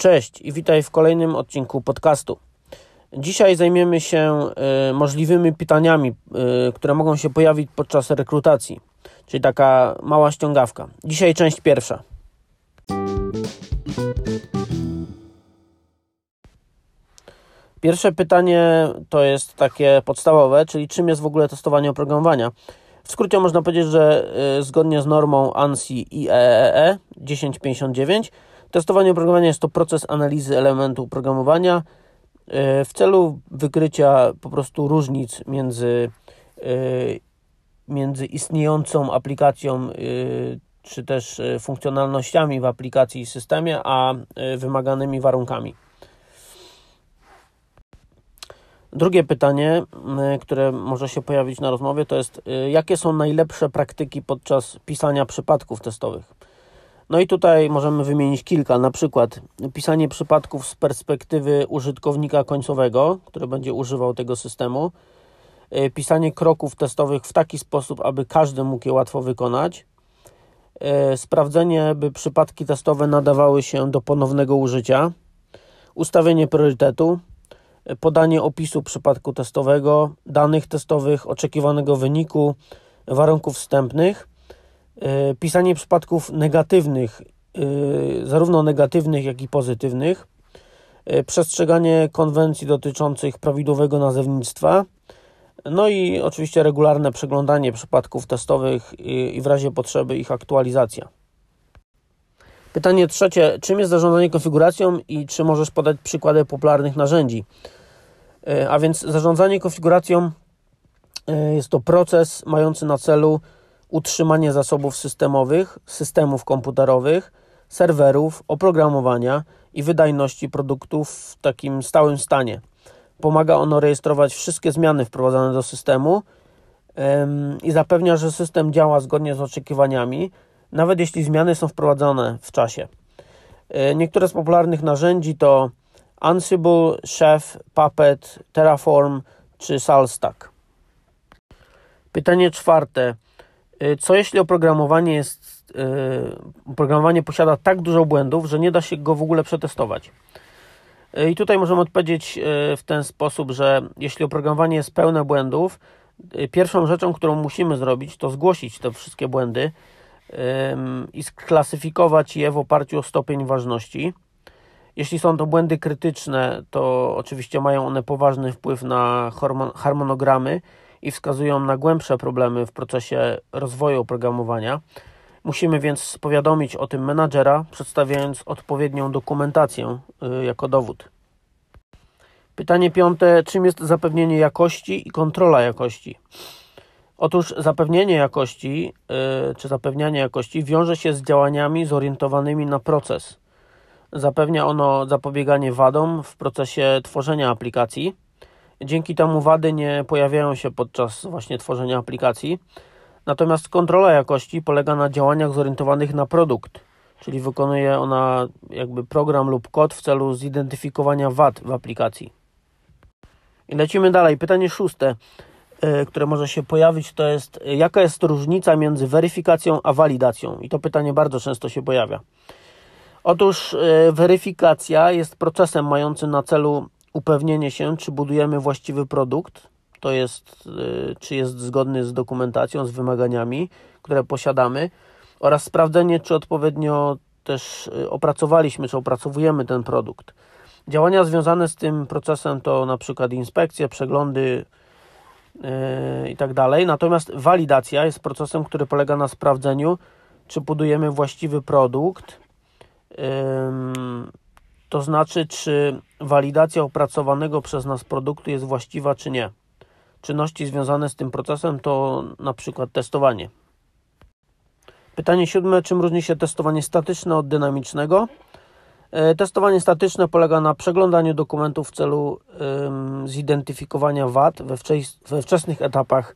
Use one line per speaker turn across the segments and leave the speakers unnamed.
Cześć i witaj w kolejnym odcinku podcastu. Dzisiaj zajmiemy się y, możliwymi pytaniami, y, które mogą się pojawić podczas rekrutacji, czyli taka mała ściągawka. Dzisiaj część pierwsza. Pierwsze pytanie to jest takie podstawowe, czyli czym jest w ogóle testowanie oprogramowania. W skrócie można powiedzieć, że y, zgodnie z normą ANSI IEEE 1059 Testowanie oprogramowania jest to proces analizy elementu oprogramowania e, w celu wykrycia po prostu różnic między, e, między istniejącą aplikacją e, czy też funkcjonalnościami w aplikacji i systemie, a wymaganymi warunkami. Drugie pytanie, które może się pojawić na rozmowie, to jest jakie są najlepsze praktyki podczas pisania przypadków testowych? No i tutaj możemy wymienić kilka, na przykład pisanie przypadków z perspektywy użytkownika końcowego, który będzie używał tego systemu, e, pisanie kroków testowych w taki sposób, aby każdy mógł je łatwo wykonać, e, sprawdzenie, by przypadki testowe nadawały się do ponownego użycia, ustawienie priorytetu, podanie opisu przypadku testowego, danych testowych, oczekiwanego wyniku, warunków wstępnych, E, pisanie przypadków negatywnych, e, zarówno negatywnych, jak i pozytywnych, e, przestrzeganie konwencji dotyczących prawidłowego nazewnictwa, no i oczywiście regularne przeglądanie przypadków testowych i w razie potrzeby ich aktualizacja. Pytanie trzecie, czym jest zarządzanie konfiguracją i czy możesz podać przykłady popularnych narzędzi? A więc zarządzanie konfiguracją jest to proces mający na celu utrzymanie zasobów systemowych, systemów komputerowych, serwerów, oprogramowania i wydajności produktów w takim stałym stanie. Pomaga ono rejestrować wszystkie zmiany wprowadzane do systemu i zapewnia, że system działa zgodnie z oczekiwaniami, nawet jeśli zmiany są wprowadzone w czasie. E, niektóre z popularnych narzędzi to Ansible, Chef, Puppet, Terraform czy SalStack. Pytanie czwarte. Y, co jeśli oprogramowanie jest, y, oprogramowanie posiada tak dużo błędów, że nie da się go w ogóle przetestować? Y, I tutaj możemy odpowiedzieć w ten sposób, że jeśli oprogramowanie jest pełne błędów, pierwszą rzeczą, którą musimy zrobić, to zgłosić te wszystkie błędy i sklasyfikować je w oparciu o stopień ważności. Jeśli są to błędy krytyczne, to oczywiście mają one poważny wpływ na harmonogramy i wskazują na głębsze problemy w procesie rozwoju oprogramowania. Musimy więc powiadomić o tym menadżera, przedstawiając odpowiednią dokumentację y, jako dowód. Pytanie piąte: czym jest zapewnienie jakości i kontrola jakości? Otóż zapewnienie jakości y, czy zapewnianie jakości wiąże się z działaniami zorientowanymi na proces. Zapewnia ono zapobieganie wadom w procesie tworzenia aplikacji Dzięki temu wady nie pojawiają się podczas właśnie tworzenia aplikacji. Natomiast kontrola jakości polega na działaniach zorientowanych na produkt, czyli wykonuje ona jakby program lub kod w celu zidentyfikowania wad w aplikacji. I lecimy dalej. Pytanie szóste, e, które może się pojawić, to jest jaka jest różnica między weryfikacją a walidacją? I to pytanie bardzo często się pojawia. Otóż e, weryfikacja jest procesem mającym na celu upewnienie się, czy budujemy właściwy produkt, to jest, y, czy jest zgodny z dokumentacją, z wymaganiami, które posiadamy, oraz sprawdzenie, czy odpowiednio też y, opracowaliśmy, czy opracowujemy ten produkt. Działania związane z tym procesem to na przykład inspekcje, przeglądy i tak dalej. Natomiast walidacja jest procesem, który polega na sprawdzeniu, czy budujemy właściwy produkt, to znaczy, czy walidacja opracowanego przez nas produktu jest właściwa, czy nie. Czynności związane z tym procesem to na przykład testowanie. Pytanie siódme, czym różni się testowanie statyczne od dynamicznego? E, testowanie statyczne polega na przeglądaniu dokumentów w celu zidentyfikowania wad we, wczesnych etapach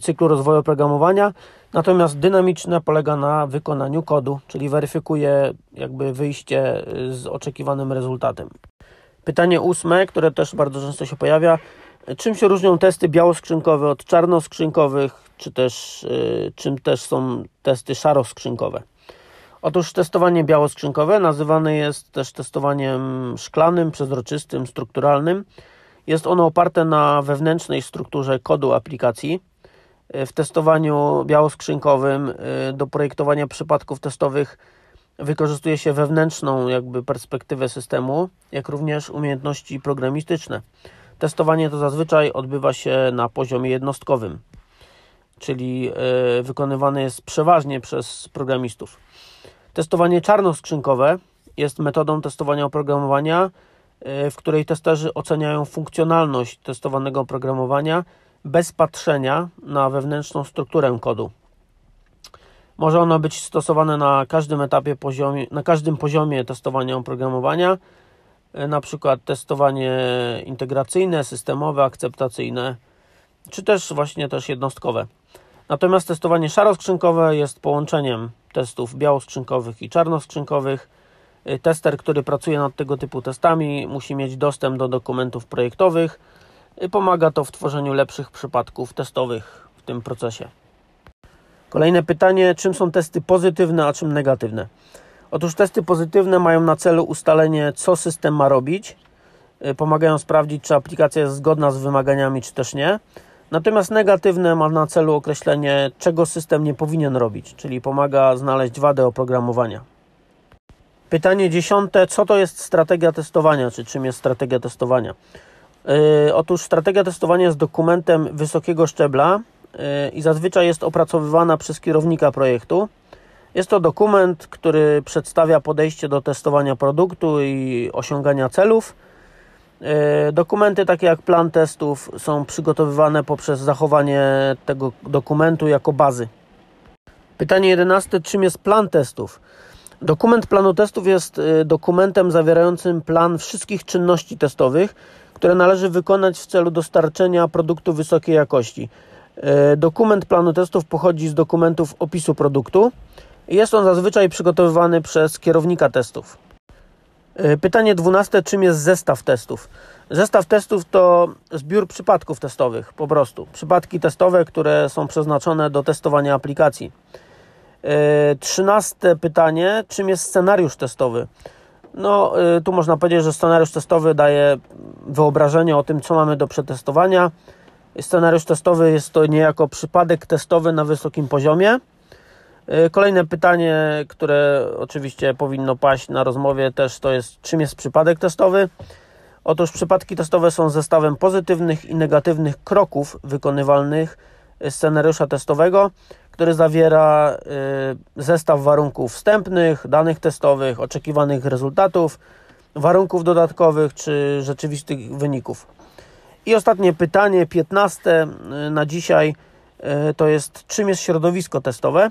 cyklu rozwoju oprogramowania Natomiast dynamiczne polega na wykonaniu kodu, czyli weryfikuje jakby wyjście z oczekiwanym rezultatem. Pytanie ósme, które też bardzo często się pojawia. Czym się różnią testy białoskrzynkowe od czarnoskrzynkowych? czy też czym też są testy szaroskrzynkowe. Otóż testowanie białoskrzynkowe nazywane jest też testowaniem szklanym, przezroczystym, strukturalnym. Jest ono oparte na wewnętrznej strukturze kodu aplikacji. W testowaniu białoskrzynkowym do projektowania przypadków testowych wykorzystuje się wewnętrzną jakby perspektywę systemu, jak również umiejętności programistyczne. Testowanie to zazwyczaj odbywa się na poziomie jednostkowym, czyli e, wykonywane jest przeważnie przez programistów. Testowanie czarnoskrzynkowe jest metodą testowania oprogramowania, e, w której testerzy oceniają funkcjonalność testowanego oprogramowania bez patrzenia na wewnętrzną strukturę kodu. Może ono być stosowane na każdym etapie poziomie, na każdym poziomie testowania oprogramowania, e, na przykład testowanie integracyjne, systemowe, akceptacyjne, czy też właśnie też jednostkowe. Natomiast testowanie szaroskrzynkowe jest połączeniem testów białoskrzynkowych i czarnoskrzynkowych. E, tester, który pracuje nad tego typu testami, musi mieć dostęp do dokumentów projektowych. Pomaga to w tworzeniu lepszych przypadków testowych w tym procesie. Kolejne pytanie, czym są testy pozytywne, a czym negatywne? Otóż testy pozytywne mają na celu ustalenie, co system ma robić. Y, pomagają sprawdzić, czy aplikacja jest zgodna z wymaganiami, czy też nie. Natomiast negatywne ma na celu określenie, czego system nie powinien robić, czyli pomaga znaleźć wadę oprogramowania. Pytanie dziesiąte, co to jest strategia testowania, czy czym jest strategia testowania? Yy, otóż strategia testowania jest dokumentem wysokiego szczebla, Y, i zazwyczaj jest opracowywana przez kierownika projektu. Jest to dokument, który przedstawia podejście do testowania produktu i osiągania celów. Y, dokumenty takie jak plan testów są przygotowywane poprzez zachowanie tego dokumentu jako bazy. Pytanie 11. Czym jest plan testów? Dokument planu testów jest y, dokumentem zawierającym plan wszystkich czynności testowych, które należy wykonać w celu dostarczenia produktu wysokiej jakości. E, dokument planu testów pochodzi z dokumentów opisu produktu. Jest on zazwyczaj przygotowywany przez kierownika testów. E, pytanie dwunaste: czym jest zestaw testów? Zestaw testów to zbiór przypadków testowych, po prostu. Przypadki testowe, które są przeznaczone do testowania aplikacji. E, trzynaste pytanie: czym jest scenariusz testowy? No, tu można powiedzieć, że scenariusz testowy daje wyobrażenie o tym, co mamy do przetestowania Scenariusz testowy jest to niejako przypadek testowy na wysokim poziomie. Y, kolejne pytanie, które oczywiście powinno paść na rozmowie też to jest, czym jest przypadek testowy? Otóż przypadki testowe są zestawem pozytywnych i negatywnych kroków wykonywalnych scenariusza testowego, który zawiera y, zestaw warunków wstępnych, danych testowych, oczekiwanych rezultatów, warunków dodatkowych czy rzeczywistych wyników. I ostatnie pytanie, 15 y, na dzisiaj, y, to jest czym jest środowisko testowe?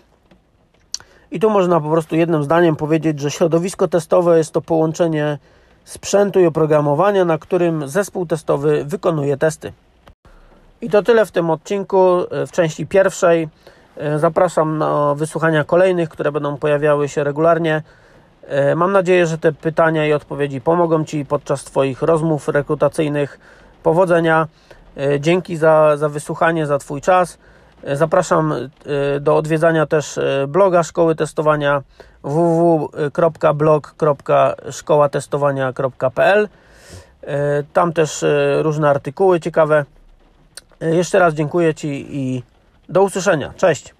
I tu można po prostu jednym zdaniem powiedzieć, że środowisko testowe jest to połączenie sprzętu i oprogramowania, na którym zespół testowy wykonuje testy. I to tyle w tym odcinku, w części pierwszej. Zapraszam na wysłuchania kolejnych, które będą pojawiały się regularnie. Mam nadzieję, że te pytania i odpowiedzi pomogą Ci podczas Twoich rozmów rekrutacyjnych Powodzenia. E, dzięki za, za wysłuchanie, za Twój czas. E, zapraszam e, do odwiedzania też bloga Szkoły Testowania www.blog.szkołatestowania.pl Tam też różne artykuły ciekawe. Jeszcze raz dziękuję Ci i do usłyszenia. Cześć!